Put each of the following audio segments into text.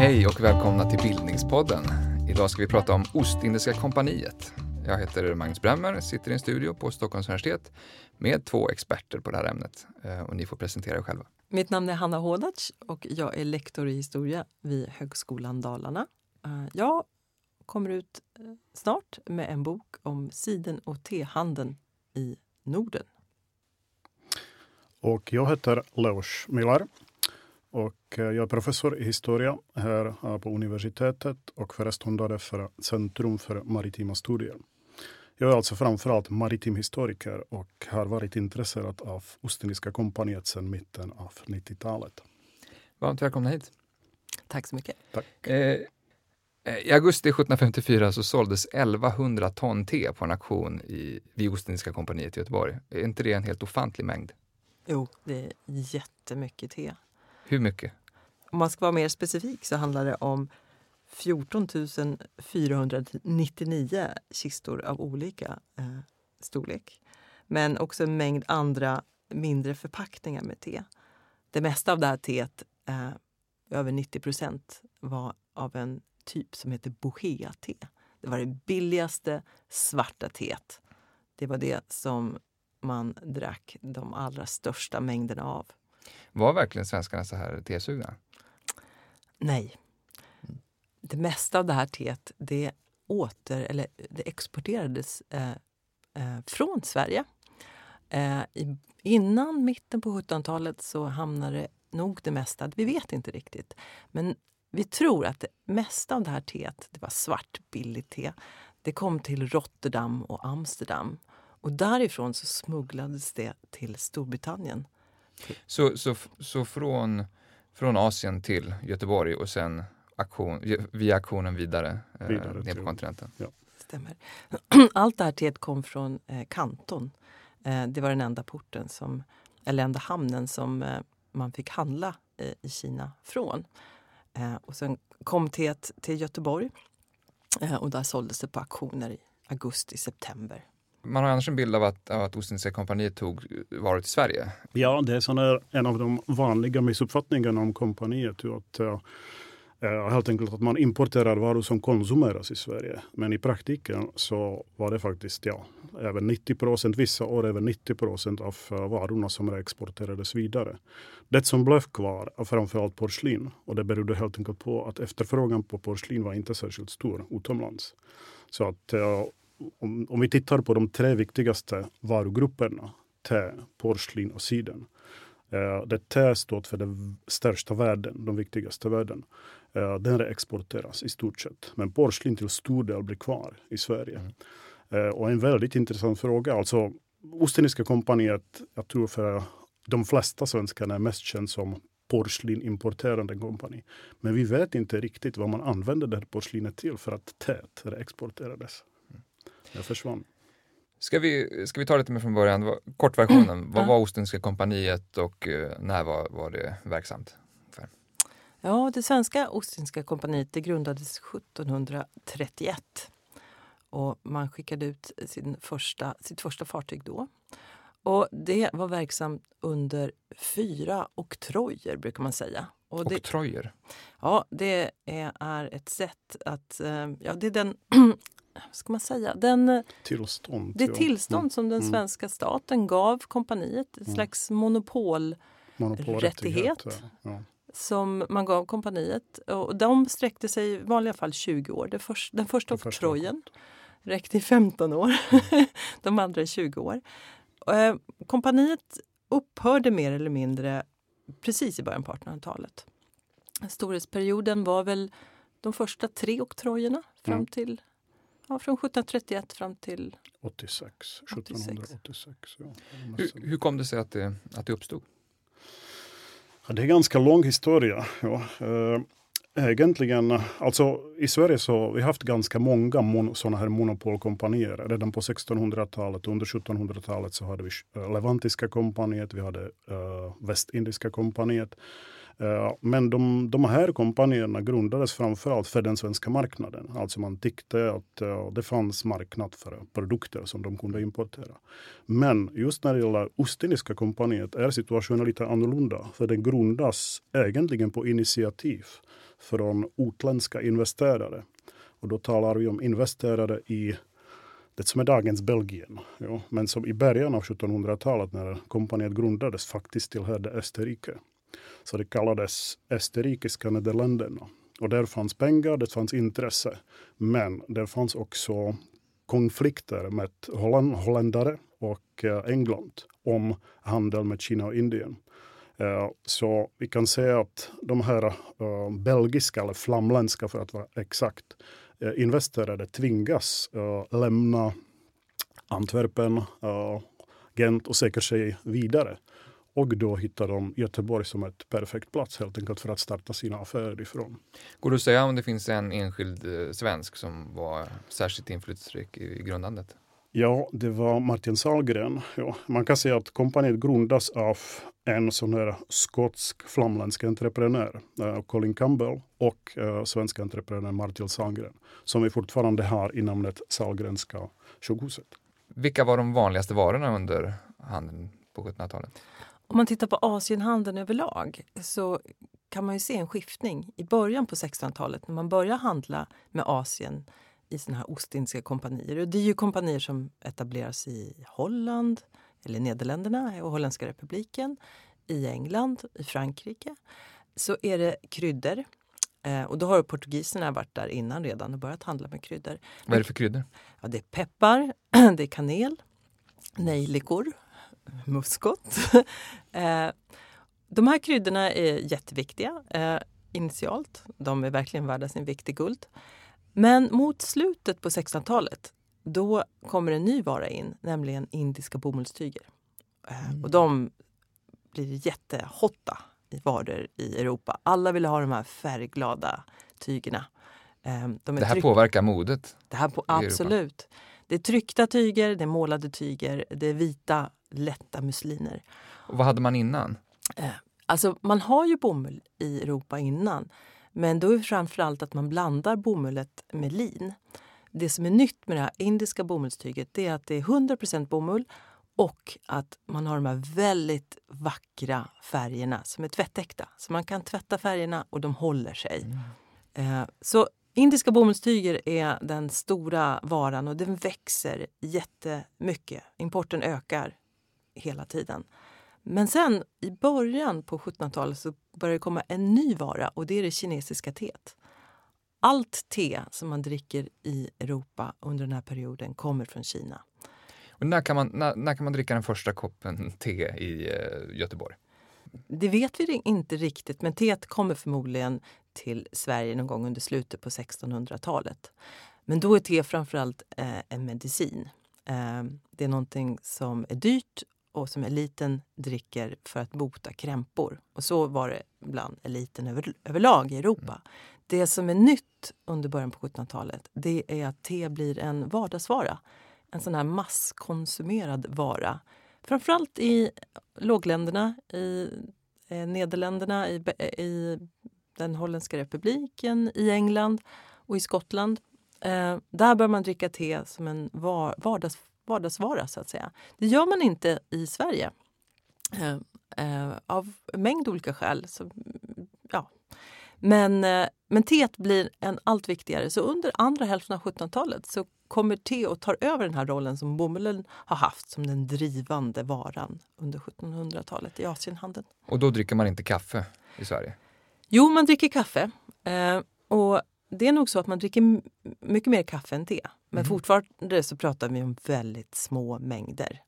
Hej och välkomna till Bildningspodden. Idag ska vi prata om Ostindiska kompaniet. Jag heter Magnus Bremmer, sitter i en studio på Stockholms universitet med två experter på det här ämnet. Eh, och ni får presentera er själva. Mitt namn är Hanna Hodac och jag är lektor i historia vid Högskolan Dalarna. Eh, jag kommer ut eh, snart med en bok om siden och tehandeln i Norden. Och jag heter Leos Miller och jag är professor i historia här på universitetet och föreståndare för Centrum för maritima studier. Jag är alltså framförallt maritim historiker och har varit intresserad av Ostindiska kompaniet sedan mitten av 90-talet. Varmt välkomna hit. Tack så mycket. Tack. Eh, I augusti 1754 så såldes 1100 ton te på en auktion i, vid Ostindiska kompaniet i Göteborg. Är inte det en helt ofantlig mängd? Jo, det är jättemycket te. Hur mycket? Om man ska vara mer specifik så handlar det om 14 499 kistor av olika eh, storlek. Men också en mängd andra mindre förpackningar med te. Det mesta av det här teet, eh, över 90 procent, var av en typ som heter bohea-te. Det var det billigaste svarta teet. Det var det som man drack de allra största mängderna av. Var verkligen svenskarna så här tesugna? Nej. Det mesta av det här teet det, åter, eller det exporterades eh, eh, från Sverige. Eh, i, innan mitten på 1700-talet så hamnade nog det mesta, vi vet inte riktigt, men vi tror att det mesta av det här teet, det var svart billigt te, det kom till Rotterdam och Amsterdam. Och därifrån så smugglades det till Storbritannien. Så, så, så från, från Asien till Göteborg och sen aktion, via aktionen vidare, eh, Vidare ner på kontinenten? Stämmer. Allt det här teet kom från eh, Kanton. Eh, det var den enda porten, som, eller enda hamnen som eh, man fick handla eh, i Kina från. Eh, och sen kom teet till Göteborg eh, och där såldes det på auktioner i augusti-september. Man har annars en bild av att, av att Ostindiska kompaniet tog varor till Sverige. Ja, det är en av de vanliga missuppfattningarna om kompaniet. Att, eh, helt enkelt att man importerar varor som konsumeras i Sverige. Men i praktiken så var det faktiskt ja, över 90 procent, vissa år över 90 procent av eh, varorna som exporterades vidare. Det som blev kvar var framförallt porslin och det berodde helt enkelt på att efterfrågan på porslin var inte särskilt stor utomlands. Så att eh, om, om vi tittar på de tre viktigaste varugrupperna, te, porslin och siden. Eh, det te står för den största värden, de viktigaste värden. Eh, den exporteras i stort sett. Men porslin till stor del blir kvar i Sverige. Eh, och en väldigt intressant fråga. Alltså, Ostindiska kompaniet, jag tror för de flesta svenskarna är mest känd som porslinimporterande kompani. Men vi vet inte riktigt vad man använde det här porslinet till för att teet exporterades. Det försvann. Ska vi, ska vi ta lite mer från början? Vad- Kortversionen, vad Ja. var Ostindiska kompaniet och eh, när var, var det verksamt? Ja, det svenska Ostindiska kompaniet det grundades 1731. Och man skickade ut sin första, sitt första fartyg då. Och det var verksamt under fyra oktrojer, brukar man säga. Och det, Oktrojer. ja, det är, ett sätt att... eh, Ja, det är den... vad ska man säga? Den, eh, Tillstånd. det tillstånd som den Mm. svenska staten gav kompaniet. Ett Mm. slags monopol Monopolrättighet. rättighet. Ja. Som man gav kompaniet. Och de sträckte sig i vanliga fall 20 år. Det först, den första Den första oktrojen räckte i 15 år. de andra i 20 år. Eh, kompaniet upphörde mer eller mindre precis i början på 1800-talet. Storhetsperioden var väl de första tre oktrojerna fram Mm. till ja, från 1731 fram till 86. 86. 1786. Ja. Hur, hur kom det sig att det, att det uppstod? Ja, det är en ganska lång historia. Ja. Eh, egentligen, alltså i Sverige så vi haft ganska många mon, sådana här monopolkompanier. Redan på 1600-talet och under 1700-talet så hade vi eh, Levantiska kompaniet, vi hade uh, Västindiska kompaniet. Eh, men de, de här kompanierna grundades framförallt för den svenska marknaden. Alltså man tyckte att eh, det fanns marknad för produkter som de kunde importera. Men just när det gäller Ostindiska kompaniet är situationen lite annorlunda. För den grundas egentligen på initiativ från utländska investerare. Och då talar vi om investerare i det som är dagens Belgien. Ja, men som i början av 1700-talet när kompaniet grundades faktiskt tillhörde Österrike. Så det kallades Österrikiska Nederländerna. Och där fanns pengar, det fanns intresse. Men det fanns också konflikter med Holland, holländare och eh, England om handel med Kina och Indien. Eh, så vi kan säga att de här eh, belgiska, eller flamländska för att vara exakt, investerare tvingas lämna Antwerpen, Gent och söker sig vidare. Och då hittar de Göteborg som ett perfekt plats helt enkelt för att starta sina affärer ifrån. Går det att säga om det finns en enskild svensk som var särskilt inflytelserik i grundandet? Ja, det var Martin Salgren. Ja, man kan säga att kompaniet grundas av en sån här skotsk flamländsk entreprenör, uh, Colin Campbell, och uh, svenska entreprenören Martin Salgren, som vi fortfarande har i namnet Salgrenska sjukhuset. Vilka var de vanligaste varorna under handeln på 1700-talet? Om man tittar på Asienhandeln överlag så kan man ju se en skiftning i början på 1600-talet när man börjar handla med Asien i såna här Ostindiska kompanier. Och det är ju kompanier som etableras i Holland, eller Nederländerna och Holländska republiken, i England, i Frankrike. Så är det kryddor. Eh, och då har portugiserna varit där innan redan och börjat handla med kryddor. Vad är det för kryddor? Ja, det är peppar, det är kanel, nejlikor, muskot. eh, de här kryddorna är jätteviktiga eh, initialt. De är verkligen värda sin vikt i guld. Men mot slutet på 1600-talet då kommer en ny vara in, nämligen indiska bomullstyger. Eh, mm. Och de blir jättehotta i varor i Europa. Alla vill ha de här färgglada tygerna. De det här tryck... påverkar modet? Det här på, absolut. Det är tryckta tyger, det är målade tyger, det är vita lätta musliner. Och vad hade man innan? Eh, alltså man har ju bomull i Europa innan. Men då är det framförallt att man blandar bomullet med lin. Det som är nytt med det här indiska bomullstyget är att det är 100% bomull och att man har de här väldigt vackra färgerna som är tvättäkta. Så man kan tvätta färgerna och de håller sig. Mm. Så indiska bomullstyger är den stora varan och den växer jättemycket. Importen ökar hela tiden. Men sen i början på 1700-talet så börjar det komma en ny vara och det är det kinesiska teet. Allt te som man dricker i Europa under den här perioden kommer från Kina. Och när, kan man, när, när kan man dricka den första koppen te i eh, Göteborg? Det vet vi inte riktigt, men teet kommer förmodligen till Sverige någon gång under slutet på 1600-talet. Men då är te framförallt eh, en medicin. Eh, det är någonting som är dyrt och som eliten dricker för att bota krämpor. Och så var det bland eliten över, överlag i Europa. Mm. Det som är nytt under början på 1700-talet det är att te blir en vardagsvara. En sån här masskonsumerad vara. Framförallt i lågländerna, i eh, Nederländerna, i, i den holländska republiken, i England och i Skottland. Eh, där bör man dricka te som en var, vardags, vardagsvara, så att säga. Det gör man inte i Sverige. Eh, eh, av en mängd olika skäl. Så, ja. Men, eh, men teet blir en allt viktigare. Så under andra hälften av 1700-talet så kommer te och tar över den här rollen som bomullen har haft som den drivande varan under 1700-talet i Asienhandeln. Och då dricker man inte kaffe i Sverige? Jo, man dricker kaffe. Eh, och det är nog så att man dricker mycket mer kaffe än te. Men mm. fortfarande så pratar vi om väldigt små mängder.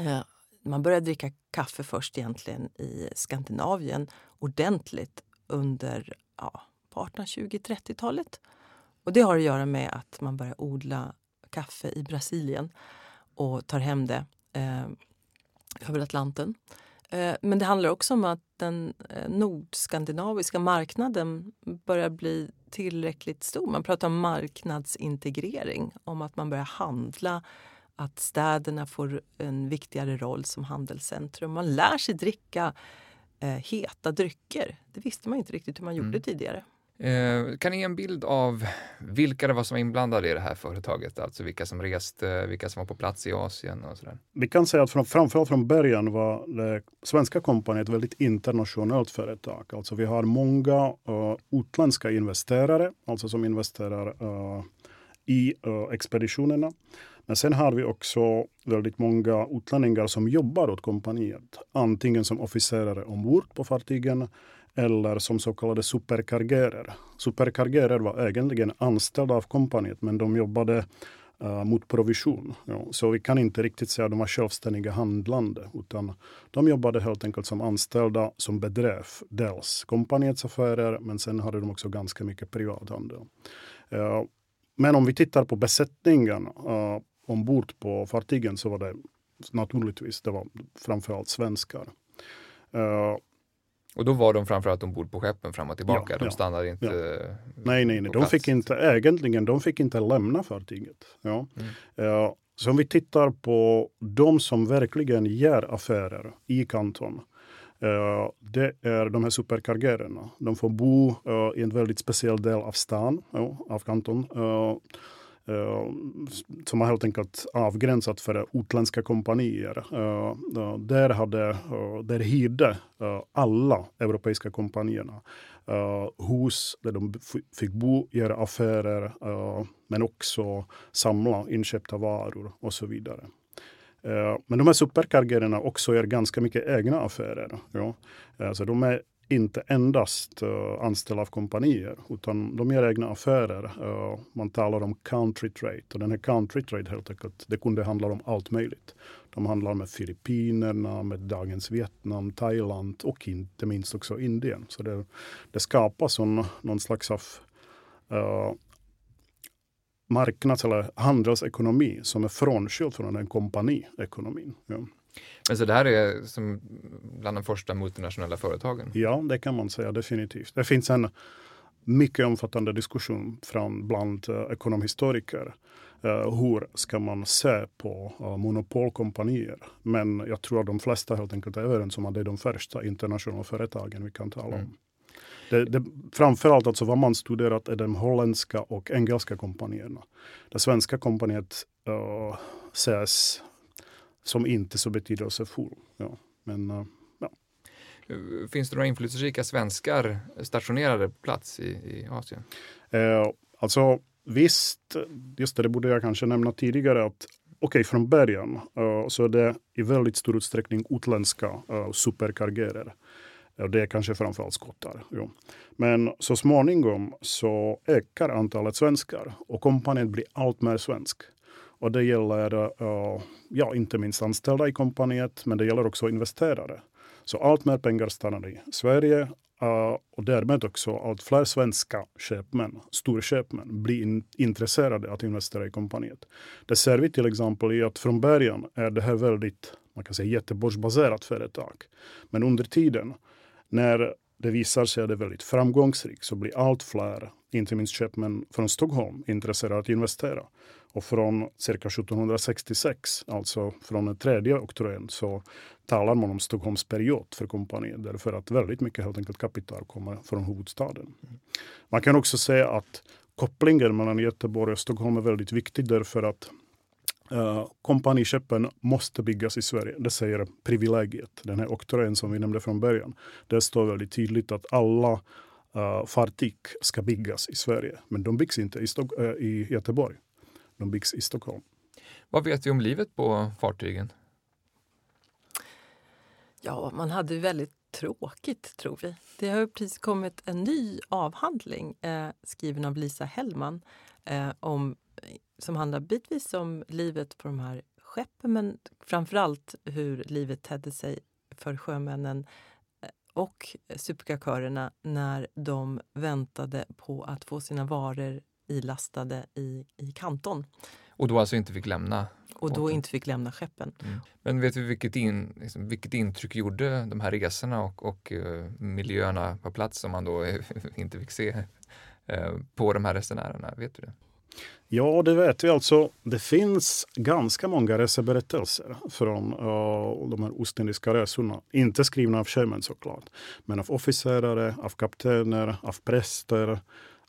Eh, man började dricka kaffe först egentligen i Skandinavien ordentligt under ja, på 1820-30-talet. Och det har att göra med att man börjar odla kaffe i Brasilien och tar hem det eh, över Atlanten. Eh, men det handlar också om att den eh, nordskandinaviska marknaden börjar bli tillräckligt stor. Man pratar om marknadsintegrering, om att man börjar handla att städerna får en viktigare roll som handelscentrum. Man lär sig dricka eh, heta drycker. Det visste man inte riktigt hur man gjorde Mm. tidigare. Eh, kan ni ge en bild av vilka det var som var inblandade i det här företaget? Alltså vilka som reste, vilka som var på plats i Asien och sådär. Vi kan säga att från, framförallt från början var det svenska kompaniet ett väldigt internationellt företag. Alltså vi har många uh, utländska investerare, alltså som investerar uh, i uh, expeditionerna. Men sen har vi också väldigt många utlänningar som jobbar åt kompaniet. Antingen som officerare ombord på fartygen eller som så kallade superkargerer. Superkargerer var egentligen anställda av kompaniet men de jobbade uh, mot provision. Ja, så vi kan inte riktigt säga att de var självständiga handlande utan de jobbade helt enkelt som anställda som bedrev dels kompaniets affärer men sen hade de också ganska mycket privathandel. Uh, eh, men om vi tittar på besättningen uh, ombord på fartygen så var det naturligtvis det var framförallt svenskar. Uh, Och då var de framförallt ombord på skeppen fram och tillbaka. Ja, de ja, stannade inte Nej, nej, nej. på De fick inte, egentligen, de fick inte lämna fartyget. Ja. Mm. Ja, så om vi tittar på de som verkligen gör affärer i Kanton. eh, det är de här superkargererna. De får bo eh, i en väldigt speciell del av stan, ja, av Kanton. Eh, som har helt enkelt avgränsat för utländska kompanier. Eh, eh, där, hade, där hyrde alla europeiska kompanierna uh, hus där de fick bo, göra affärer, uh, men också samla inköpta varor och så vidare. Uh, men de här superkargererna också gör ganska mycket egna affärer. Ja. Uh, så de är inte endast uh, anställda av kompanier, utan de gör egna affärer. Uh, man talar om country trade. Och den här country trade helt enkelt, det kunde handla om allt möjligt. De handlar med Filippinerna, med dagens Vietnam, Thailand och inte minst också Indien. Så det, det skapas någon, någon slags av uh, marknads eller handelsekonomi som är frånskild från den kompaniekonomin. Ja. Men så det här är som bland de första multinationella företagen. ja, det kan man säga definitivt. Det finns en mycket omfattande diskussion från bland uh, ekonomhistoriker. Uh, hur ska man se på uh, monopolkompanier? Men jag tror att de flesta helt enkelt är överens om att det är de första internationella företagen vi kan tala om. Mm. Det, det, framförallt alltså vad man studerat är de holländska och engelska kompanierna. Det svenska kompaniet uh, ses som inte så betydelsefull. Ja. Men uh, Finns det några inflytelserika svenskar stationerade på plats i, i Asien? Eh, alltså visst, just det, det borde jag kanske nämna tidigare att okej, okay, från början eh, så är det i väldigt stor utsträckning utländska eh, superkargerer. Eh, det är kanske framförallt skottar. Jo. Men så småningom så ökar antalet svenskar och kompaniet blir allt mer svensk. Och det gäller uh, ja, inte minst anställda i kompaniet, men det gäller också investerare. Så allt mer pengar stannar i Sverige uh, och därmed också allt fler svenska köpmän, storköpmän, blir in, intresserade att investera i kompaniet. Det ser vi till exempel i att från början är det här väldigt man kan säga Göteborgsbaserat företag. Men under tiden när det visar sig att det är väldigt framgångsrikt så blir allt fler, inte minst köpmän från Stockholm, intresserade att investera. Och från cirka 1766, alltså från den tredje oktrojen, så talar man om Stockholms period för kompaniet därför att väldigt mycket helt enkelt kapital kommer från huvudstaden. Man kan också säga att kopplingen mellan Göteborg och Stockholm är väldigt viktig därför att Uh, kompaniskeppen måste byggas i Sverige. Det säger privilegiet, den här oktrojen som vi nämnde från början. Det står väldigt tydligt att alla uh, fartyg ska byggas i Sverige. Men de byggs inte i, Stock- uh, i Göteborg. De byggs i Stockholm. Vad vet vi om livet på fartygen? Ja, man hade väldigt tråkigt, tror vi. Det har precis kommit en ny avhandling eh, skriven av Lisa Hellman eh, om, som handlar bitvis om livet på de här skeppen men framförallt hur livet tedde sig för sjömännen och superkarkörerna när de väntade på att få sina varor ilastade i, i Kanton Och då alltså inte fick lämna. och då inte fick lämna skeppen. Men vet vi vilket, in, liksom, vilket intryck gjorde de här resorna och, och eh, miljöerna på plats som man då inte fick se eh, på de här resenärerna? Vet du det? Ja, det vet vi. Alltså, det finns ganska många reseberättelser från uh, de här ostindiska resorna. Inte skrivna av sjömän såklart, men av officerare, av kaptener, av präster,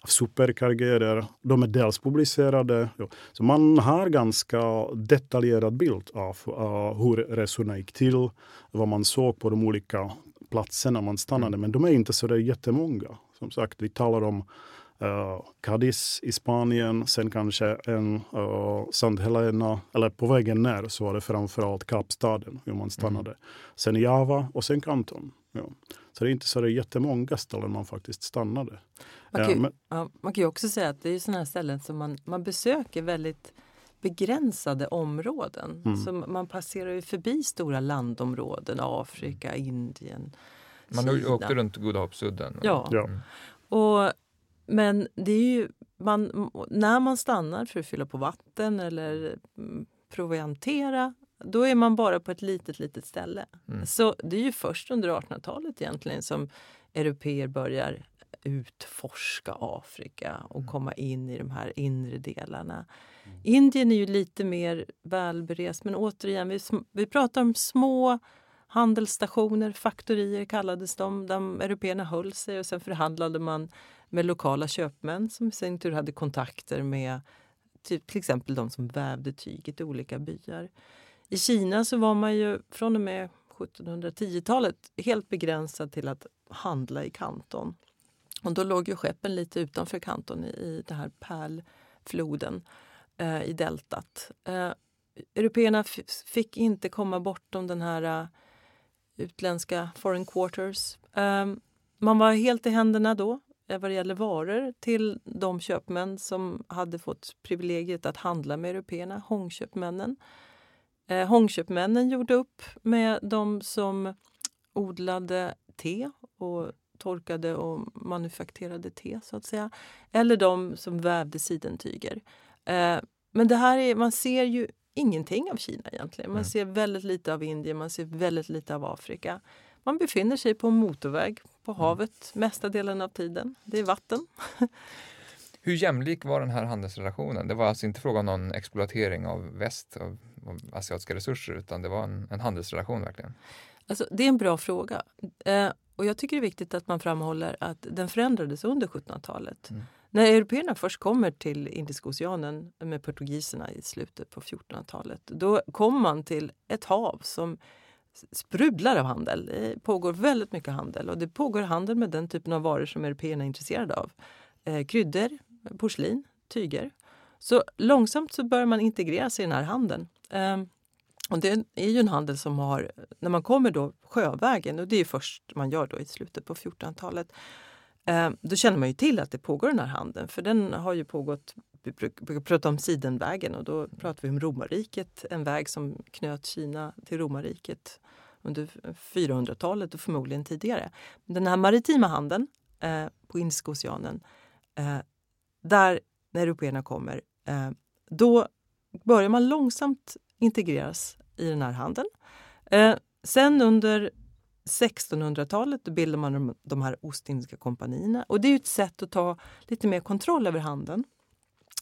av superkargerer. De är dels publicerade. Så man har ganska detaljerad bild av uh, hur resorna gick till, vad man såg på de olika platserna man stannade. Men de är inte så där jättemånga. Som sagt, vi talar om uh, Cadiz i Spanien, sen kanske en uh, Sant Helena, eller på vägen ner så var det framförallt Kapstaden, hur man stannade. Mm. Sen Java och sen Kanton. Ja. Så det är inte så det är jättemånga ställen man faktiskt stannade. Man kan, ju, men, ja, man kan ju också säga att det är sådana här ställen som man, man besöker väldigt begränsade områden. Mm. Så man passerar ju förbi stora landområden, Afrika, Indien, Man Kina. åkte runt Godahoppsudden. Ja. ja. Mm. Och men det är ju, man, när man stannar för att fylla på vatten eller mm, proviantera då är man bara på ett litet, litet ställe. Mm. Så det är ju först under 1800-talet egentligen som europeer börjar utforska Afrika och mm. komma in i de här inre delarna. Mm. Indien är ju lite mer välberest men återigen, vi, vi pratar om små handelsstationer, faktorier kallades de, där européerna höll sig och sen förhandlade man med lokala köpmän som i sin tur hade kontakter med typ, till exempel de som vävde tyget i olika byar. I Kina så var man ju från och med 1710-talet helt begränsad till att handla i Kanton. Och då låg ju skeppen lite utanför Kanton i, i den här pärlfloden eh, i deltat. Eh, Européerna fick inte komma bortom den här uh, utländska foreign quarters. Um, man var helt i händerna då vad det gäller varor till de köpmän som hade fått privilegiet att handla med européerna, Hongköpmännen. Eh, Hongköpmännen gjorde upp med de som odlade te och torkade och manufakterade te, så att säga. Eller de som vävde sidentyger. Eh, men det här är, man ser ju ingenting av Kina egentligen. Man ser väldigt lite av Indien, man ser väldigt lite av Afrika. Man befinner sig på en motorväg på havet mesta delen av tiden. Det är vatten. Hur jämlik var den här handelsrelationen? Det var alltså inte fråga om någon exploatering av väst, av, av asiatiska resurser, utan det var en, en handelsrelation verkligen? Alltså, det är en bra fråga. Eh, och jag tycker det är viktigt att man framhåller att den förändrades under 1700-talet. Mm. När européerna först kommer till Indiska oceanen med portugiserna i slutet på 1400-talet, då kom man till ett hav som sprudlar av handel. Det pågår väldigt mycket handel och det pågår handel med den typen av varor som européerna är intresserade av. Eh, kryddor, porslin, tyger. Så långsamt så börjar man integreras i den här handeln. Eh, och det är ju en handel som har, när man kommer då sjövägen, och det är först man gör då i slutet på 1400-talet, eh, då känner man ju till att det pågår den här handeln för den har ju pågått vi brukar prata om Sidenvägen och då pratar vi om romarriket, en väg som knöt Kina till romarriket under 400-talet och förmodligen tidigare. Den här maritima handeln eh, på Indiska oceanen, eh, där när européerna kommer, eh, då börjar man långsamt integreras i den här handeln. Eh, sen under 1600-talet bildar man de, de här Ostindiska kompanierna och det är ett sätt att ta lite mer kontroll över handeln.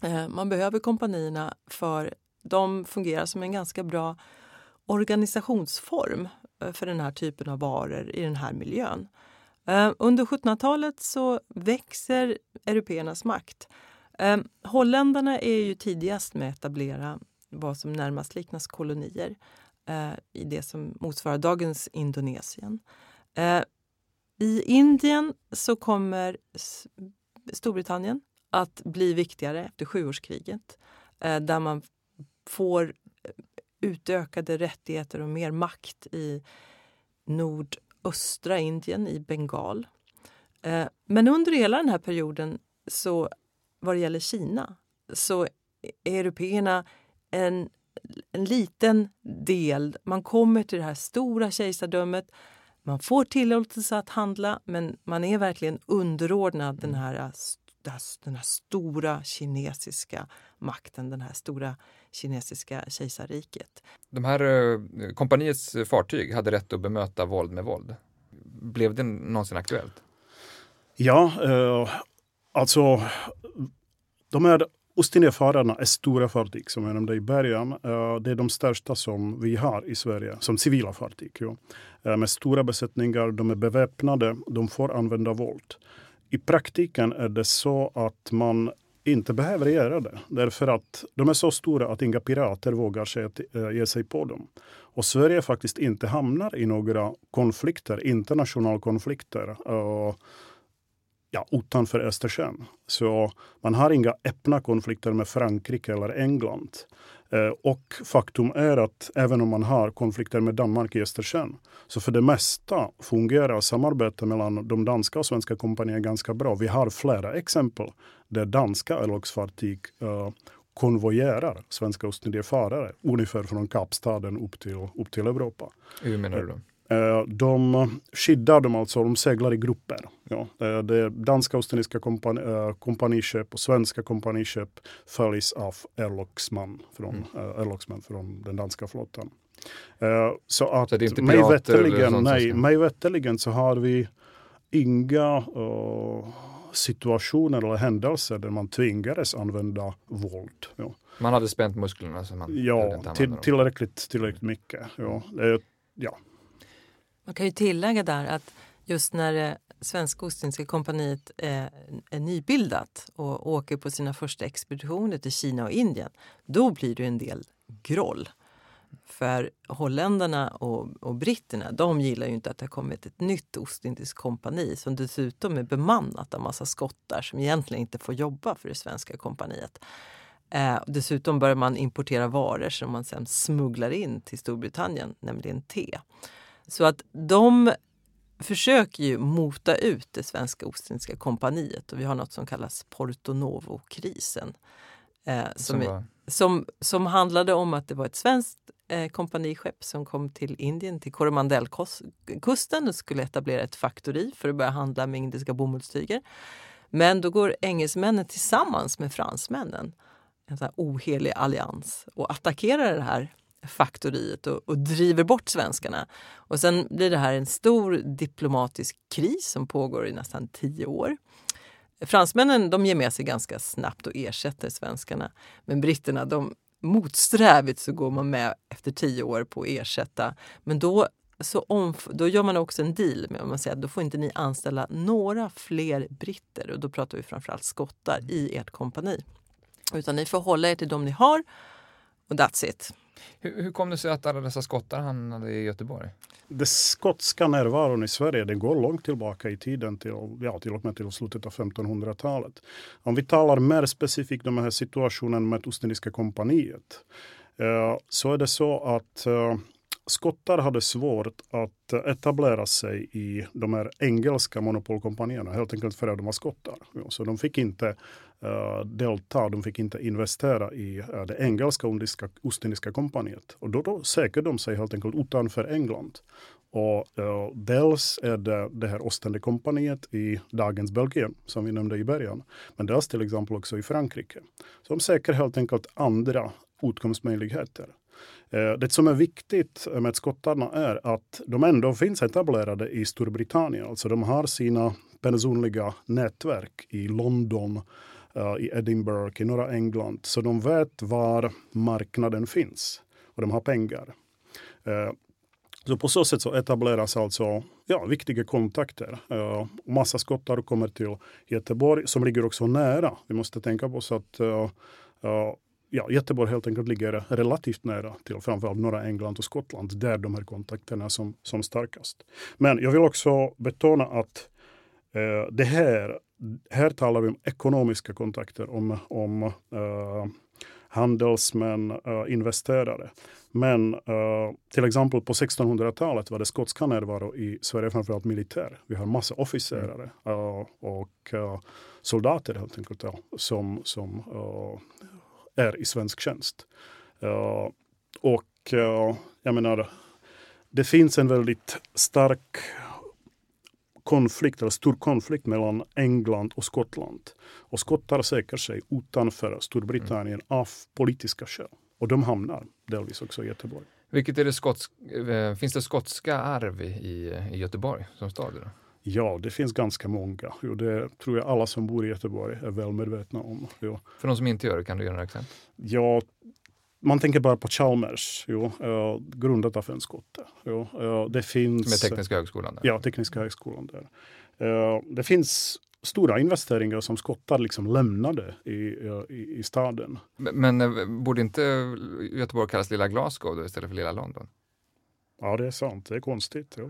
Eh, man behöver kompanierna för de fungerar som en ganska bra organisationsform för den här typen av varor i den här miljön. Eh, under 1700-talet så växer européernas makt. Eh, holländarna är ju tidigast med att etablera vad som närmast liknas kolonier eh, i det som motsvarar dagens Indonesien. I Indien så kommer Storbritannien att bli viktigare efter sjuårskriget där man får utökade rättigheter och mer makt i nordöstra Indien, i Bengal. Eh, men under hela den här perioden, så vad det gäller Kina, så är européerna en, en liten del. Man kommer till det här stora kejsardömet. Man får tillåtelse att handla, men man är verkligen underordnad den här eh, den här stora kinesiska makten, den här stora kinesiska kejsarriket. De här eh, kompaniets fartyg hade rätt att bemöta våld med våld. Blev det någonsin aktuellt? Ja, eh, alltså de här Ostindiefararna är stora fartyg som jag nämnde i början. Uh, det är de största som vi har i Sverige som civila fartyg. Ja. Uh, med stora besättningar, de är beväpnade, de får använda våld. I praktiken är det så att man inte behöver göra det. Därför att de är så stora att inga pirater vågar sig att, äh, ge sig på dem. Och Sverige faktiskt inte hamnar i några konflikter, internationella konflikter. Eh, ja, utanför Östersjön. Så man har inga öppna konflikter med Frankrike eller England. Eh, och faktum är att även om man har konflikter med Danmark i Östersjön, så för det mesta fungerar samarbetet mellan de danska och svenska kompanierna ganska bra. Vi har flera exempel där danska örlogsfartyg uh, konvojerar svenska ostindiefarare ungefär från Kapstaden upp till, upp till Europa. Hur menar du då? Eh, de skyddar dem alltså, de seglar i grupper. Ja, det är danska Ostindiska kompani, äh, kompaniköp och svenska kompaniköp följs av örlogsmän från, mm. från den danska flottan. Så att så det mig veterligen, nej, mig veterligen så har vi inga uh, situationer eller händelser där man tvingades använda våld. Ja. Man hade spänt musklerna? Så man ja, till, tillräckligt, tillräckligt mycket. Ja. ja. Man kan ju tillägga där att just när eh, det Svenska Ostindiska kompaniet är, är nybildat och åker på sina första expeditioner till Kina och Indien, då blir det en del groll. För holländarna och, och britterna de gillar ju inte att det har kommit ett nytt Ostindiskt kompani som dessutom är bemannat av massa skottar som egentligen inte får jobba för det svenska kompaniet. Eh, dessutom börjar man importera varor som man sen smugglar in till Storbritannien, nämligen te. Så att de försöker ju mota ut det svenska Ostindiska kompaniet och vi har något som kallas Porto Novo-krisen. Eh, som, som, som, som, handlade om att det var ett svenskt eh, kompaniskepp som kom till Indien, till Coromandelkusten och skulle etablera ett faktori för att börja handla med indiska bomullstyger. Men då går engelsmännen tillsammans med fransmännen, en sån ohelig allians, och attackerar det här faktoriet och, och, driver bort svenskarna. Och sen blir det här en stor diplomatisk kris som pågår i nästan tio år. Fransmännen de ger med sig ganska snabbt och ersätter svenskarna. Men britterna, de motsträvigt så går man med efter tio år på att ersätta. Men då, så om, då gör man också en deal med man säger att då får inte ni anställa några fler britter och då pratar vi framförallt skottar i ert kompani. Utan ni får hålla er till de ni har och that's it. Hur, hur kom det sig att alla dessa skottar hamnade i Göteborg? Den skotska närvaron i Sverige den går långt tillbaka i tiden, till, ja, till och med till slutet av 1500-talet. Om vi talar mer specifikt om den här situationen med Ostindiska kompaniet, eh, så är det så att eh, skottar hade svårt att etablera sig i de här engelska monopolkompanierna, helt enkelt för att de var skottar. Så de fick inte Eh, delta, de fick inte investera i uh, det engelska Ostindiska kompaniet. Och då, då säker de sig helt enkelt utanför England. Och uh, dels är det det här Ostendekompaniet i dagens Belgien, som vi nämnde i början. Men dels till exempel också i Frankrike. Så de säkrar helt enkelt andra utkomstmöjligheter. Det som är viktigt med skottarna är att de ändå finns etablerade i Storbritannien. Alltså de har sina personliga nätverk i London, Eh, i Edinburgh, i norra England. Så de vet var marknaden finns och de har pengar. Eh, så på så sätt så etableras alltså ja, viktiga kontakter. Uh, massa skottar kommer till Göteborg som ligger också nära. Vi måste tänka på så att uh, uh, ja, Göteborg helt enkelt ligger relativt nära till framförallt norra England och Skottland där de här kontakterna är som, som starkast. Men jag vill också betona att det här, här talar vi om ekonomiska kontakter, om, om uh, handelsmän, uh, investerare. Men uh, till exempel på 1600-talet var det skotska närvaro i Sverige framförallt militär. Vi har massa officerare uh, och soldater helt enkelt som, som är i svensk tjänst. Uh, och uh, jag menar, det finns en väldigt stark konflikt, eller stor konflikt mellan England och Skottland. Och skottar söker sig utanför Storbritannien mm. av politiska skäl. Och de hamnar delvis också i Göteborg. Vilket är det skotsk, eh, finns det skotska arv i, i Göteborg som stad? Då? Ja, det finns ganska många. Jo, det tror jag alla som bor i Göteborg är väl medvetna om. Jo. För de som inte gör det, kan du ge några exempel? Ja, man tänker bara på Chalmers, jo, uh, grundat av en skotte. Jo, uh, det finns, Med Tekniska högskolan? Där. Ja, Tekniska högskolan. Där. Uh, det finns stora investeringar som skottar liksom lämnade i, i, i staden. Men, men borde inte Göteborg kallas Lilla Glasgow då, istället för Lilla London? Ja, det är sant. Det är konstigt. Ja.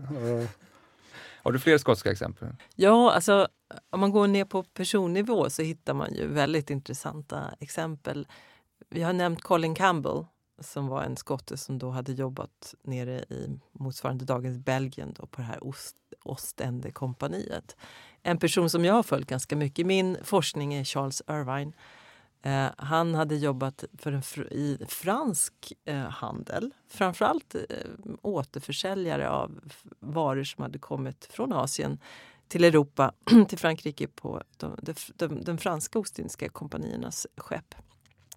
Har du fler skotska exempel? Ja, alltså om man går ner på personnivå så hittar man ju väldigt intressanta exempel. Vi har nämnt Colin Campbell som var en skotte som då hade jobbat nere i motsvarande dagens Belgien då, på det här Ost, Ostendekompaniet. En person som jag har följt ganska mycket i min forskning är Charles Irvine. Eh, han hade jobbat för en fr i fransk eh, handel. Framförallt eh, återförsäljare av varor som hade kommit från Asien till Europa, till Frankrike på de, de, de, de franska Ostindiska kompaniernas skepp.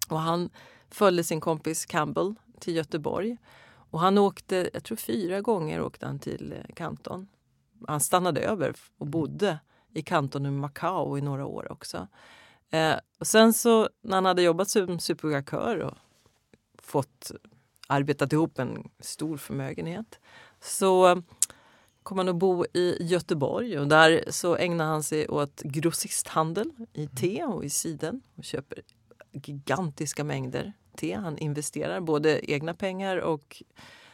Och han följde sin kompis Campbell till Göteborg. Och han åkte, jag tror fyra gånger åkte han till eh, Kanton. Han stannade över och bodde i Kanton och Macao i några år också. Eh, och sen så när han hade jobbat som supergakör och fått arbetat ihop en stor förmögenhet så eh, kom han att bo i Göteborg och där så ägnar han sig åt grossisthandel i te och i siden och köper gigantiska mängder te. Han investerar både egna pengar och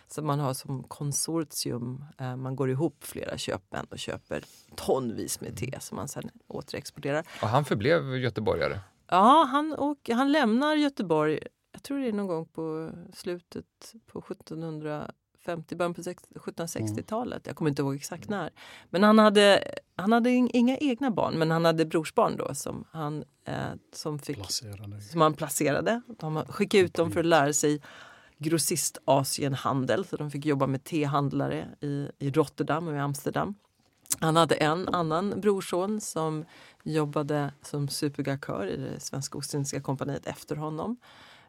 så man har som konsortium, eh, man går ihop flera köpmän och köper tonvis med te som man sen återexporterar. Och han förblev göteborgare? Ja, han, och, han lämnar Göteborg, jag tror det är någon gång på slutet på 1750, början på 1760-talet. Jag kommer inte ihåg exakt när. Men han hade, han hade inga egna barn, men han hade brorsbarn då som han, eh, som fick, som han placerade. De skickade ut dem för att lära sig grossist-Asienhandel så de fick jobba med tehandlare i, i Rotterdam och i Amsterdam. Han hade en annan brorson som jobbade som supergakör i det svenska Ostindiska kompaniet efter honom.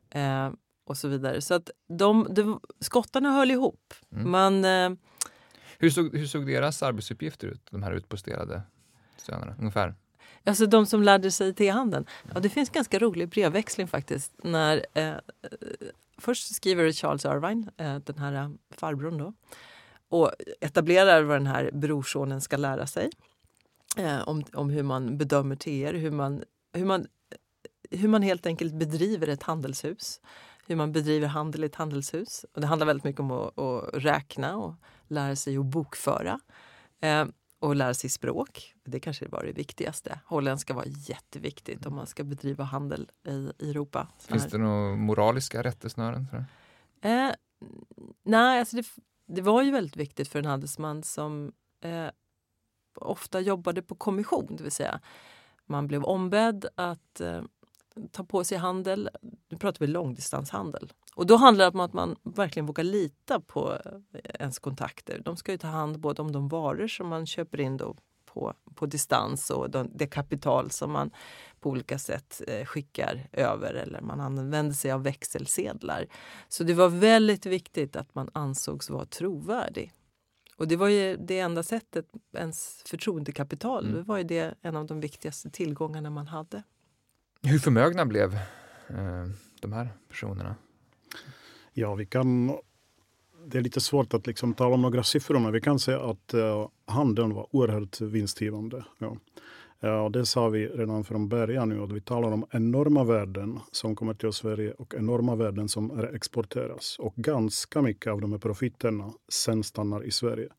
Eh, och så vidare. Så att de, de, skottarna höll ihop. Mm. Man, eh, hur, såg, hur såg deras arbetsuppgifter ut, de här utposterade sönerna? Ungefär? Alltså de som lärde sig tehandeln. Ja, det finns ganska rolig brevväxling faktiskt. När, eh, först skriver Charles Irvine, eh, den här eh, farbrorn då, och etablerar vad den här brorsonen ska lära sig. Eh, om, om hur man bedömer teer, hur man, hur, man, hur man helt enkelt bedriver ett handelshus. Hur man bedriver handel i ett handelshus. Och det handlar väldigt mycket om att, att räkna och lära sig att bokföra. Eh, och lära sig språk. Det kanske var det viktigaste. Holländska var jätteviktigt om man ska bedriva handel i Europa. Finns det några moraliska rättesnören? Eh, nej, alltså det, det, var ju väldigt viktigt för en handelsman som eh, ofta jobbade på kommission, det vill säga man blev ombedd att eh, ta på sig handel. Nu pratar vi långdistanshandel. Och då handlar det om att man verkligen vågar lita på eh, ens kontakter. De ska ju ta hand både om de varor som man köper in då på, på distans och de, det kapital som man på olika sätt eh, skickar över eller man använder sig av växelsedlar. Så det var väldigt viktigt att man ansågs vara trovärdig. Och det var ju det enda sättet, ens förtroendekapital, mm. det var ju det en av de viktigaste tillgångarna man hade. Hur förmögna blev eh, de här personerna? Ja, vi kan... Det är lite svårt att liksom tala om några siffror, men vi kan säga att eh, handeln var oerhört vinstgivande. Ja. Eh, ja, det sa vi redan från början nu, att vi talar om enorma värden som kommer till Sverige och enorma värden som exporteras. Och ganska mycket av de här profiterna sen stannar i Sverige.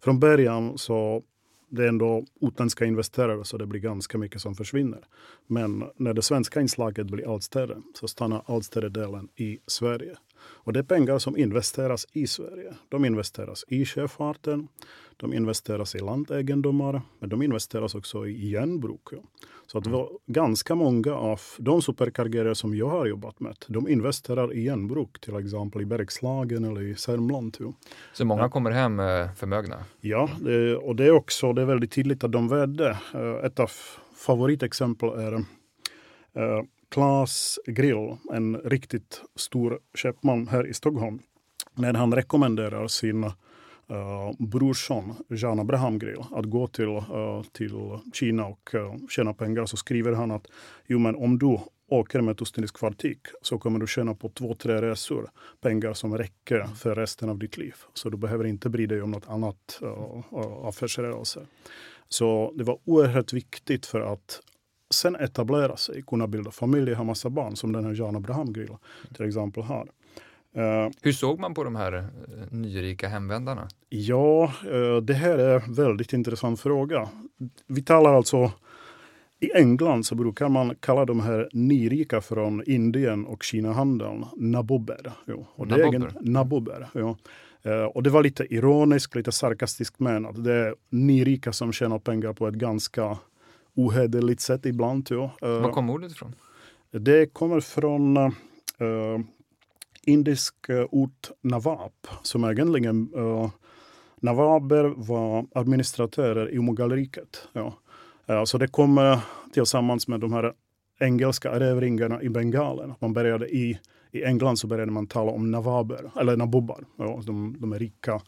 Från början så det är ändå utländska investerare så det blir ganska mycket som försvinner. Men när det svenska inslaget blir allt större så stannar allt större delen i Sverige. Och det är pengar som investeras i Sverige. De investeras i sjöfarten, de investeras i lantegendomar, men de investeras också i järnbruk. Ja. Så att var ganska många av de superkarriärer som jag har jobbat med, de investerar i järnbruk, till exempel i Bergslagen eller i Sörmland. Ja. Så många kommer hem förmögna? Ja, det, och det är också det är väldigt tydligt att de värde. Eh, ett av favoritexempel är uh, Klas Grill, en riktigt stor köpman här i Stockholm. När han rekommenderar sin uh, brorson, Jean Abraham Grill, att gå till, uh, till Kina och uh, tjäna pengar så skriver han att jo, men om du åker med ett ostindiskt fartyg så kommer du tjäna på två, tre resor pengar som räcker för resten av ditt liv. Så du behöver inte bry dig om något annat uh, affärsrörelse. Så det var oerhört viktigt för att sen etablera sig, kunna bilda familj, ha massa barn som den här Jan Abraham Grill till exempel har. Uh, Hur såg man på de här uh, nyrika hemvändarna? Ja, uh, det här är en väldigt intressant fråga. Vi talar alltså i England så brukar man kalla de här nyrika från Indien och Kina-handeln nabober. Jo. Och det nabober? Är nabober jo. Och det var lite ironiskt, lite sarkastiskt menat. Det är nyrika som tjänar pengar på ett ganska ohederligt sätt ibland. Jo. Uh, Var kom ordet ifrån? Det kommer från uh, indisk ort Nawab som egentligen uh, Nawaber var administratörer i Mughal-riket. Ja. Uh, så det kommer tillsammans med de här engelska erövringarna i Bengalen. Man började i, I England så började man tala om nawaber, eller nabobar. Ja, de, de är rika,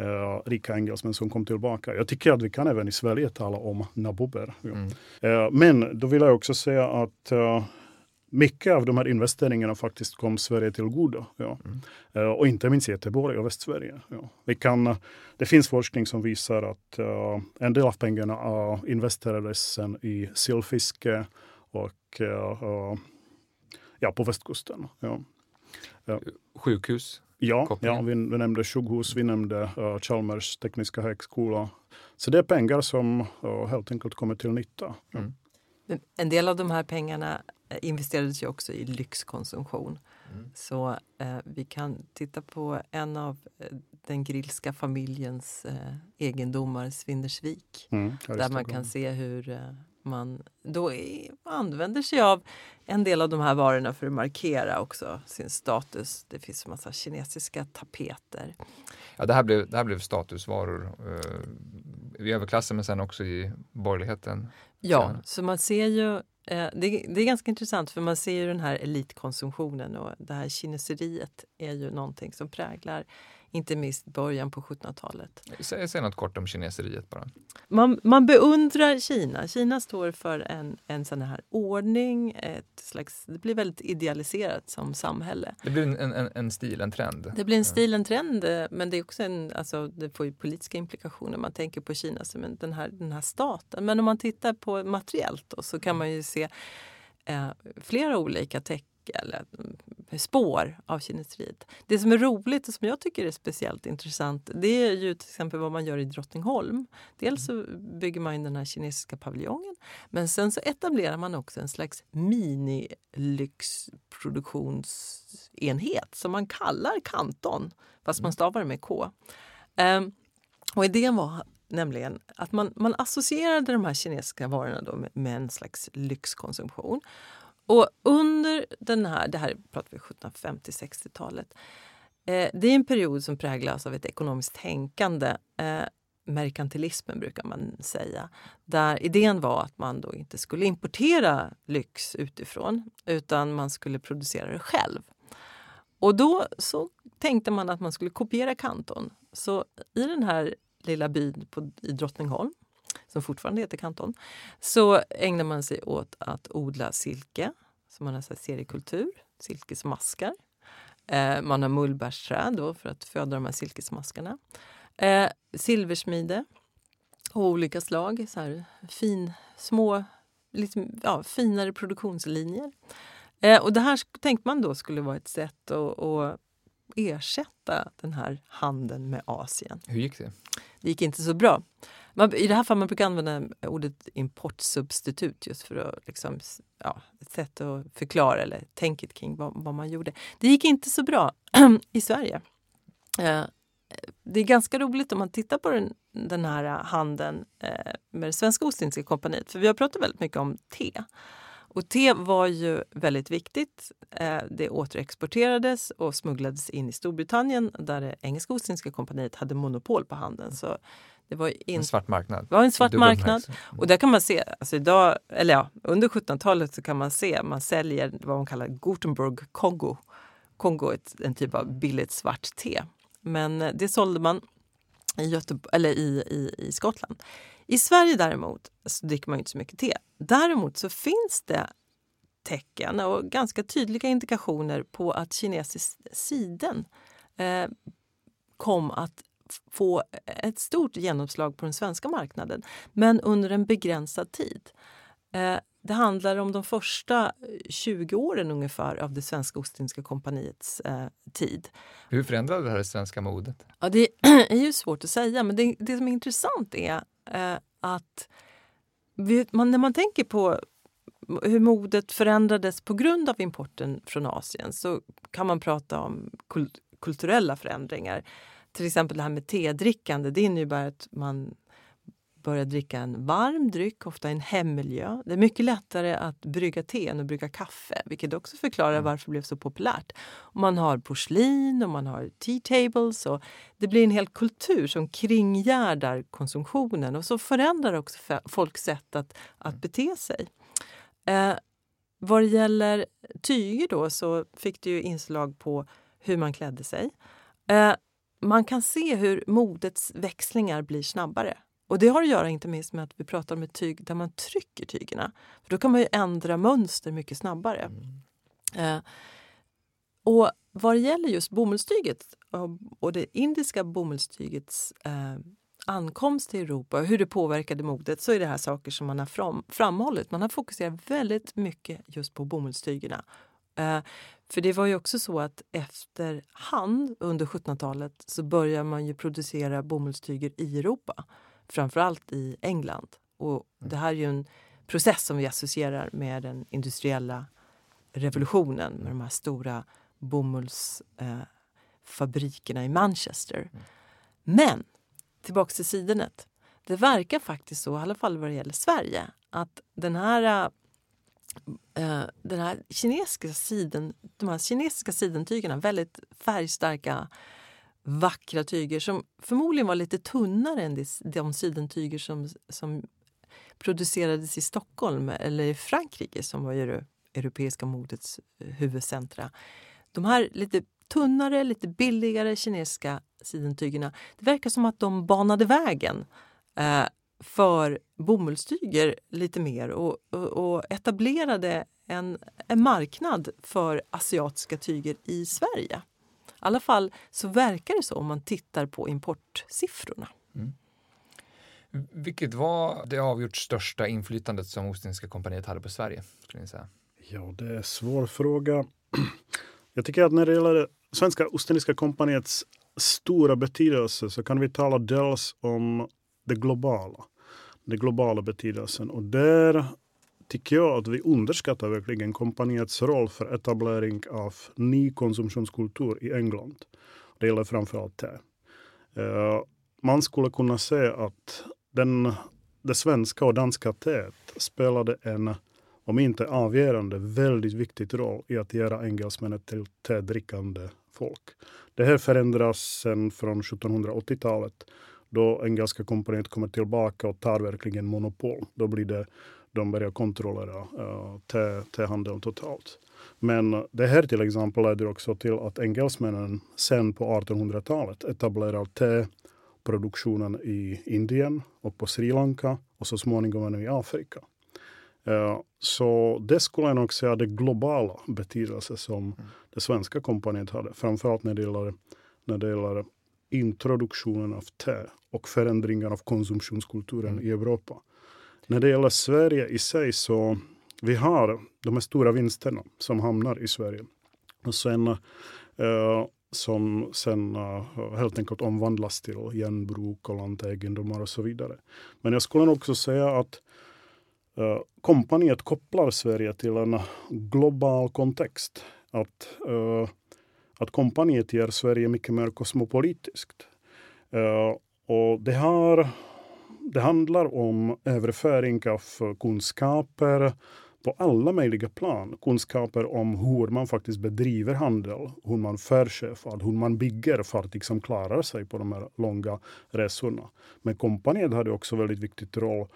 uh, rika engelsmän som kom tillbaka. Jag tycker att vi kan även i Sverige tala om nabober. Ja. Mm. Uh, men då vill jag också säga att mycket av de här investeringarna faktiskt kom Sverige till godo. Ja. Mm. Uh, och inte minst Göteborg och Västsverige. Ja. Vi kan, uh, det finns forskning som visar att uh, en del av pengarna investerades sen i sillfiske och ja, på västkusten. Ja. Sjukhus? Ja, ja vi, vi nämnde sjukhus, vi nämnde Chalmers tekniska högskola. Så det är pengar som helt enkelt kommer till nytta. Mm. En del av de här pengarna Eh, investerades ju också i lyxkonsumtion. Mm. Så eh, vi kan titta på en av den grillska familjens eh, egendomar, Svindersvik. Mm, där man kan se hur eh, man då är, använder sig av en del av de här varorna för att markera också sin status. Det finns en massa kinesiska tapeter. Ja, det, här blev, det här blev statusvaror eh, i överklassen men sen också i borgerligheten. Ja, så man ser ju Eh, det, det, är ganska intressant för man ser ju den här elitkonsumtionen och det här kineseriet är ju någonting som präglar inte minst början på 1700-talet. Säg, säg något kort om kineseriet bara. Man, man beundrar Kina. Kina står för en, en sån här ordning, ett slags, det blir väldigt idealiserat som samhälle. Det blir en, en, en stil, en trend? Det blir en stil, en trend, men det är också en, alltså, det får ju politiska implikationer. Man tänker på Kina som den här, den här staten. Men om man tittar på materiellt då, så kan man ju se eh, flera olika tecken eller mm, spår av kineseriet. Det som är roligt och som jag tycker är speciellt intressant det är ju till exempel vad man gör i Drottningholm. Dels så bygger man den här kinesiska paviljongen men sen så etablerar man också en slags mini-lyxproduktionsenhet som man kallar Kanton fast man stavar det med K. Um, och idén var nämligen att man, man associerade de här kinesiska varorna då med, med en slags lyxkonsumtion. Och under den här, det här pratar vi 1750-60-talet, eh, det är en period som präglas av ett ekonomiskt tänkande. Eh, merkantilismen brukar man säga. Där idén var att man då inte skulle importera lyx utifrån utan man skulle producera det själv. Och då så tänkte man att man skulle kopiera Kanton. Så i den här lilla byn på, i Drottningholm som fortfarande heter Kanton, så ägnar man sig åt att odla silke, så man har så seriekultur, silkesmaskar. Eh, man har mullbärsträd då för att föda de här silkesmaskarna. Eh, silversmide av olika slag, så här fin, små, lite, ja, finare produktionslinjer. Eh, och det här tänkte man då skulle vara ett sätt att, att ersätta den här handeln med Asien. Hur gick det? Det gick inte så bra. Man, I det här fallet man brukar använda ordet importsubstitut just för att liksom, ja, ett sätt att förklara eller tänket kring vad, vad man gjorde. Det gick inte så bra i Sverige. Eh, det är ganska roligt om man tittar på den, den här handeln eh, med det svenska Ostindiska kompaniet. För vi har pratat väldigt mycket om te. Och te var ju väldigt viktigt. Eh, det återexporterades och smugglades in i Storbritannien där det engelska Ostindiska kompaniet hade monopol på handeln. Så det var in... En svart marknad. Det var en svart marknad. Och där kan man se, alltså idag, eller ja, under 1700-talet så kan man se, man säljer vad man kallar Gutenberg Kongo. Kongo är en typ av billigt svart te. Men eh, det sålde man i, Göteborg, eller i, i, i Skottland. I Sverige däremot så dricker man inte så mycket te. Däremot så finns det tecken och ganska tydliga indikationer på att kinesisk siden eh, kom att få ett stort genomslag på den svenska marknaden, men under en begränsad tid. Eh, det handlar om de första 20 åren ungefär av det svenska Ostindiska kompaniets eh, tid. Hur förändrade det här det svenska modet? Ja, det är ju svårt att säga, men det, det som är intressant är eh, att vi, man, när man tänker på hur modet förändrades på grund av importen från Asien så kan man prata om kul kulturella förändringar. Till exempel det här med tedrickande, det innebär att man börjar dricka en varm dryck, ofta i en hemmiljö. Det är mycket lättare att brygga te än att brygga kaffe, vilket också förklarar mm. varför det blev så populärt. Och man har porslin och man har tea tables och det blir en hel kultur som kringgärdar konsumtionen och så förändrar också folks sätt att, att mm. bete sig. Eh, vad det gäller tyger då så fick det ju inslag på hur man klädde sig. Eh, man kan se hur modets växlingar blir snabbare. Och Det har att göra inte minst med att vi pratar om ett tyg där man trycker tygerna. För Då kan man ju ändra mönster mycket snabbare. Mm. Eh, och vad det gäller just bomullstyget och det indiska bomullstygets eh, ankomst till Europa och hur det påverkade modet så är det här saker som man har fram, framhållit. Man har fokuserat väldigt mycket just på bomullstygerna. Eh, för det var ju också så att efterhand under 1700-talet så började man ju producera bomullstyger i Europa framförallt i England. Och mm. det här är ju en process som vi associerar med den industriella revolutionen med de här stora bomullsfabrikerna eh, i Manchester. Mm. Men tillbaks till sidenet. Det verkar faktiskt så, i alla fall vad det gäller Sverige, att den här Uh, Eh, den här kinesiska siden, de här kinesiska sidentygerna, väldigt färgstarka vackra tyger som förmodligen var lite tunnare än de sidentyger som, som producerades i Stockholm eller i Frankrike som var ju det europeiska modets eh, huvudcentra. De här lite tunnare, lite billigare kinesiska sidentygerna, det verkar som att de banade vägen eh, för bomullstyger lite mer och, och, och etablerade en, en marknad för asiatiska tyger i Sverige. I alla fall så verkar det så om man tittar på importsiffrorna. Mm. Vilket var det avgjort största inflytandet som Ostindiska kompaniet hade på Sverige? Skulle ni säga? Ja, det är en svår fråga. Jag tycker att när det gäller Svenska Ostindiska kompaniets stora betydelse så kan vi tala dels om det globala. Den globala betydelsen. Och där tycker jag att vi underskattar verkligen kompaniets roll för etablering av ny konsumtionskultur i England. Det gäller framförallt te. Uh, man skulle kunna säga att den, det svenska och danska teet spelade en, om inte avgörande, väldigt viktig roll i att göra engelsmännen till tedrickande folk. Det här förändras sen från 1780-talet då engelska kompaniet kommer tillbaka och tar verkligen monopol. Då blir det de börjar kontrollera uh, tehandeln totalt. Men det här till exempel leder också till att engelsmännen sen på 1800-talet etablerar teproduktionen i Indien och på Sri Lanka och så småningom i Afrika. Uh, så det skulle jag nog säga det globala betydelse som mm. det svenska kompaniet hade. Framförallt när det gäller, när det gäller introduktionen av te och förändringen av konsumtionskulturen mm. i Europa. När det gäller Sverige i sig så vi har de här stora vinsterna som hamnar i Sverige. Och sen, eh, som sen uh, helt enkelt omvandlas till genbruk och lantegendomar och så vidare. Men jag skulle också säga att uh, kompaniet kopplar Sverige till en global kontext. Att, uh, att kompaniet gör Sverige mycket mer kosmopolitiskt. Uh, och det har det handlar om överföring av kunskaper på alla möjliga plan. Kunskaper om hur man faktiskt bedriver handel, hur man för sjöfart, hur man bygger fartyg som liksom klarar sig på de här långa resorna. Men kompaniet hade också väldigt viktig roll uh,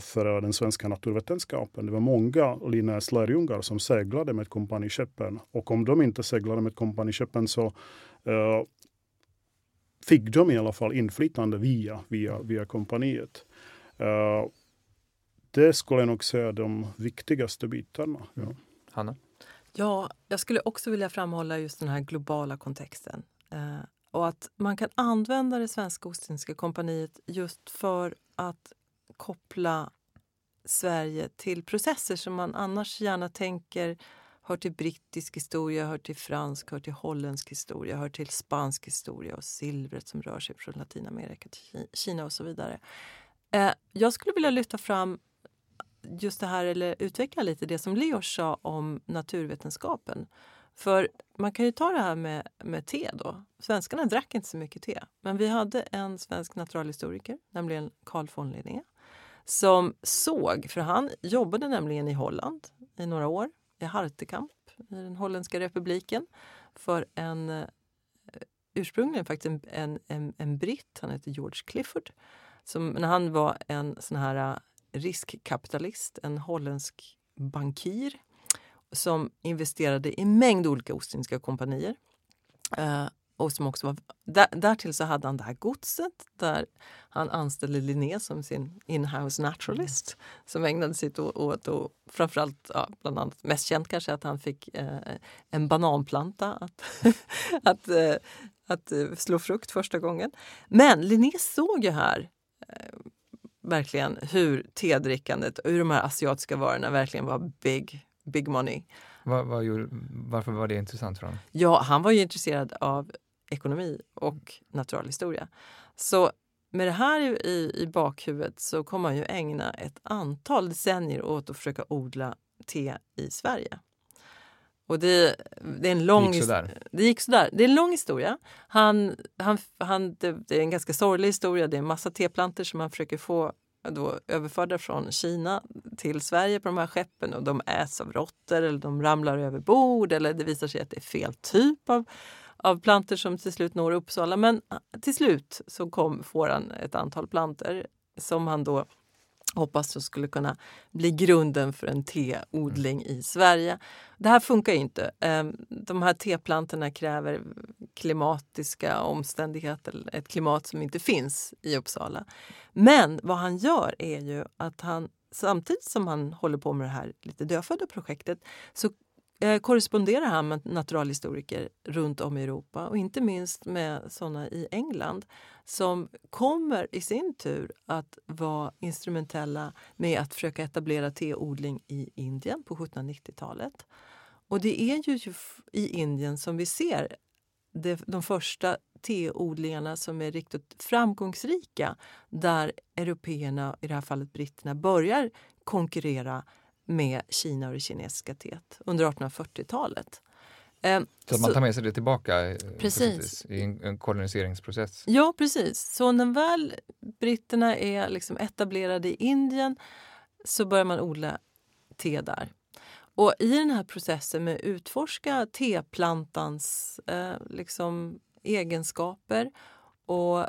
för den svenska naturvetenskapen. Det var många Linnés lärjungar som seglade med kompaniskeppen och om de inte seglade med kompaniskeppen så uh, fick de i alla fall inflytande via, via, via kompaniet. Uh, det skulle jag nog säga är de viktigaste bitarna. Ja. Mm. Hanna? Ja, jag skulle också vilja framhålla just den här globala kontexten. Eh, och att man kan använda det svenska Ostindiska kompaniet just för att koppla Sverige till processer som man annars gärna tänker hör till brittisk historia, hör till fransk, hör till holländsk historia, hör till spansk historia och silvret som rör sig från Latinamerika till Kina och så vidare. Eh, jag skulle vilja lyfta fram just det här, eller utveckla lite det som Leo sa om naturvetenskapen. För man kan ju ta det här med, med te då. Svenskarna drack inte så mycket te. Men vi hade en svensk naturalhistoriker, nämligen Carl von Linné, som såg, för han jobbade nämligen i Holland i några år, i Hartekamp i den holländska republiken, för en eh, ursprungligen faktiskt en, en, en, en britt, han hette George Clifford, som när han var en sån här eh, riskkapitalist, en holländsk bankir som investerade i mängd olika Ostindiska kompanier. Eh, och som också var, där, därtill så hade han det här godset där han anställde Linné som sin inhouse naturalist som ägnade sig åt, och framförallt, ja, bland annat mest känt kanske att han fick eh, en bananplanta att, att, eh, att eh, slå frukt första gången. Men Linné såg ju här eh, verkligen hur tedrickandet och hur de här asiatiska varorna verkligen var big, big money. Var, var varför var det intressant för honom? Ja, han var ju intresserad av ekonomi och naturalhistoria. Så med det här i, i bakhuvudet så kommer man ju ägna ett antal decennier åt att försöka odla te i Sverige. Och det, det är en lång det gick sådär. Det gick sådär. Det är en lång historia. Han, han, han, det, det är en ganska sorglig historia. Det är en massa teplanter som man försöker få då överförda från Kina till Sverige på de här skeppen och de äts av råttor eller de ramlar över bord eller det visar sig att det är fel typ av, av planter som till slut når Uppsala. Men till slut så kom, får han ett antal planter som han då hoppas skulle kunna bli grunden för en teodling i Sverige. Det här funkar inte. Ehm, de här teplantorna kräver klimatiska omständigheter, ett klimat som inte finns i Uppsala. Men vad han gör är ju att han samtidigt som han håller på med det här lite dödfödda projektet så Eh, korresponderar han med naturalhistoriker runt om i Europa och inte minst med såna i England som kommer i sin tur att vara instrumentella med att försöka etablera teodling i Indien på 1790-talet. Och det är ju i Indien som vi ser de första teodlingarna som är riktigt framgångsrika där européerna, i det här fallet britterna, börjar konkurrera med Kina och det kinesiska teet under 1840-talet. Eh, så att man tar med sig det tillbaka eh, precis. i en, en koloniseringsprocess? Ja, precis. Så när väl britterna är liksom etablerade i Indien så börjar man odla te där. Och i den här processen med att utforska teplantans eh, liksom, egenskaper och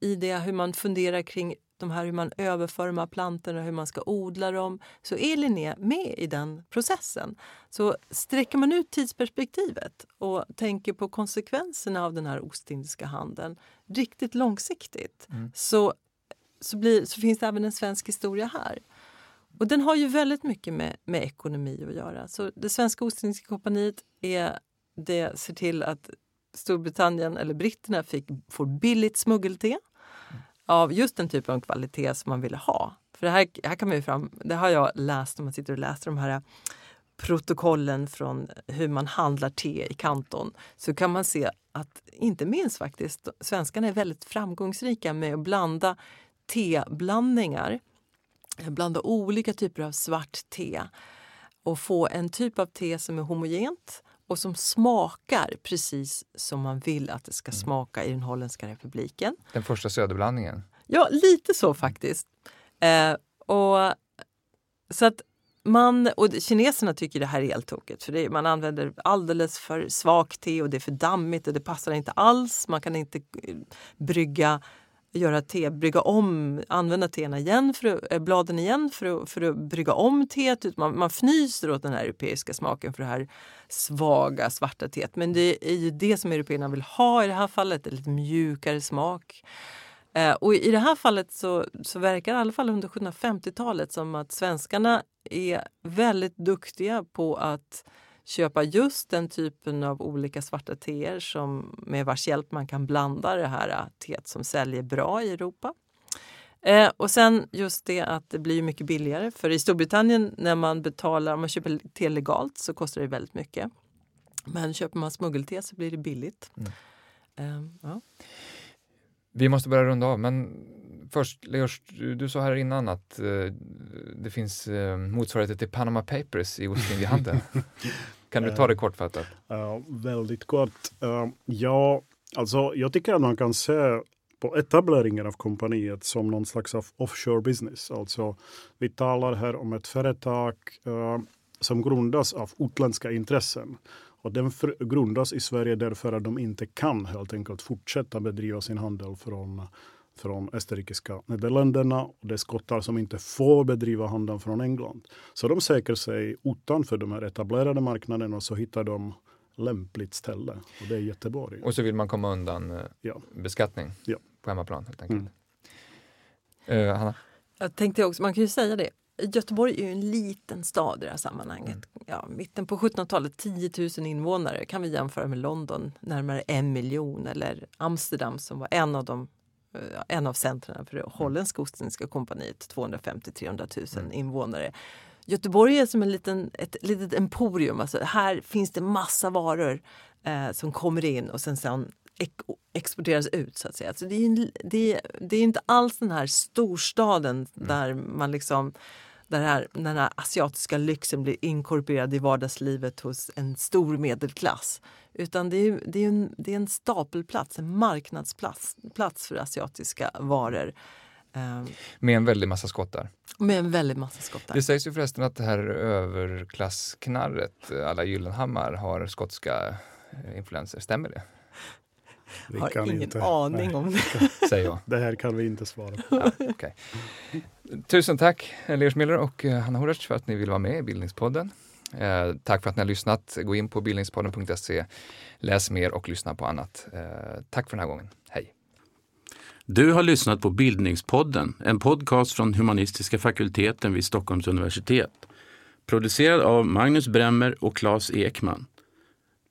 i det hur man funderar kring de här, hur man överför de här plantorna, hur man ska odla dem, så är Linné med i den processen. Så sträcker man ut tidsperspektivet och tänker på konsekvenserna av den här ostindiska handeln riktigt långsiktigt mm. så, så, blir, så finns det även en svensk historia här. Och den har ju väldigt mycket med, med ekonomi att göra. Så det svenska Ostindiska kompaniet är det ser till att Storbritannien eller britterna fick, får billigt smuggelte av just den typen av kvalitet som man ville ha. För det här, här kan man fram, det har jag läst om man sitter och läser de här eh, protokollen från hur man handlar te i Kanton så kan man se att inte minst faktiskt svenskarna är väldigt framgångsrika med att blanda teblandningar eh, blanda olika typer av svart te och få en typ av te som är homogent och som smakar precis som man vill att det ska mm. smaka i den holländska republiken. Den första söderblandningen? Ja, lite så faktiskt. Eh, och, så att man, och kineserna tycker det här är helt tokigt för det, man använder alldeles för svagt te och det är för dammigt och det passar inte alls. Man kan inte eh, brygga göra te, brygga om, använda teerna igen för, eh, bladen igen för att, för att brygga om teet. Man, man fnyser åt den här europeiska smaken för det här svaga svarta teet. Men det är ju det som européerna vill ha i det här fallet, en lite mjukare smak. Eh, och i det här fallet så, så verkar i alla fall under 1750-talet som att svenskarna är väldigt duktiga på att köpa just den typen av olika svarta teer som, med vars hjälp man kan blanda det här äh, teet som säljer bra i Europa. Eh, och sen just det att det blir mycket billigare. För i Storbritannien när man betalar, om man köper te legalt så kostar det väldigt mycket. Men köper man smuggelte så blir det billigt. Mm. Eh, ja. Vi måste börja runda av, men först Leos, du sa här innan att uh, det finns uh, motsvarigheter till Panama Papers i Ostindiehandeln. kan du ta det kortfattat? Uh, väldigt kort. Uh, ja, alltså jag tycker att man kan se på etableringen av kompaniet som någon slags of offshore business. Alltså, vi talar här om ett företag uh, som grundas av utländska intressen. Och den grundas i Sverige därför att de inte kan helt enkelt fortsätta bedriva sin handel från, från österrikiska Nederländerna. Och det är skottar som inte får bedriva handeln från England. Så de söker sig utanför de här etablerade marknaderna och så hittar de lämpligt ställe. Och det är Göteborg. Och så vill man komma undan eh, ja. beskattning ja. på hemmaplan helt enkelt. Mm. Uh, Hanna? Jag tänkte också, man kan ju säga det, Göteborg är ju en liten stad i det här sammanhanget. Mm. Ja, mitten på 1700-talet, 10 000 invånare kan vi jämföra med London, närmare en miljon eller Amsterdam som var en av de eh, en av centren för det holländska Ostindiska kompaniet, 250-300 000 mm. invånare. Göteborg är som en liten, ett litet emporium. Alltså, här finns det massa varor eh, som kommer in och sen, sen exporteras ut så att säga. Så det, är, det, det är inte alls den här storstaden mm. där man liksom där här, den här asiatiska lyxen blir inkorporerad i vardagslivet hos en stor medelklass. Utan det är, det är, en, det är en stapelplats, en marknadsplats plats för asiatiska varor. Ehm. Med en väldig massa skottar. Med en väldig massa skottar. Det sägs ju förresten att det här överklassknarret, alla Gyllenhammar, har skotska eh, influenser. Stämmer det? Vi har ingen inte, aning nej, om det. Säger jag. Det här kan vi inte svara på. Ja, okay. Tusen tack Leos Miller och eh, Hanna Horac för att ni vill vara med i Bildningspodden. Eh, tack för att ni har lyssnat. Gå in på bildningspodden.se, läs mer och lyssna på annat. Eh, tack för den här gången. Hej! Du har lyssnat på Bildningspodden, en podcast från humanistiska fakulteten vid Stockholms universitet. Producerad av Magnus Bremmer och Claes Ekman.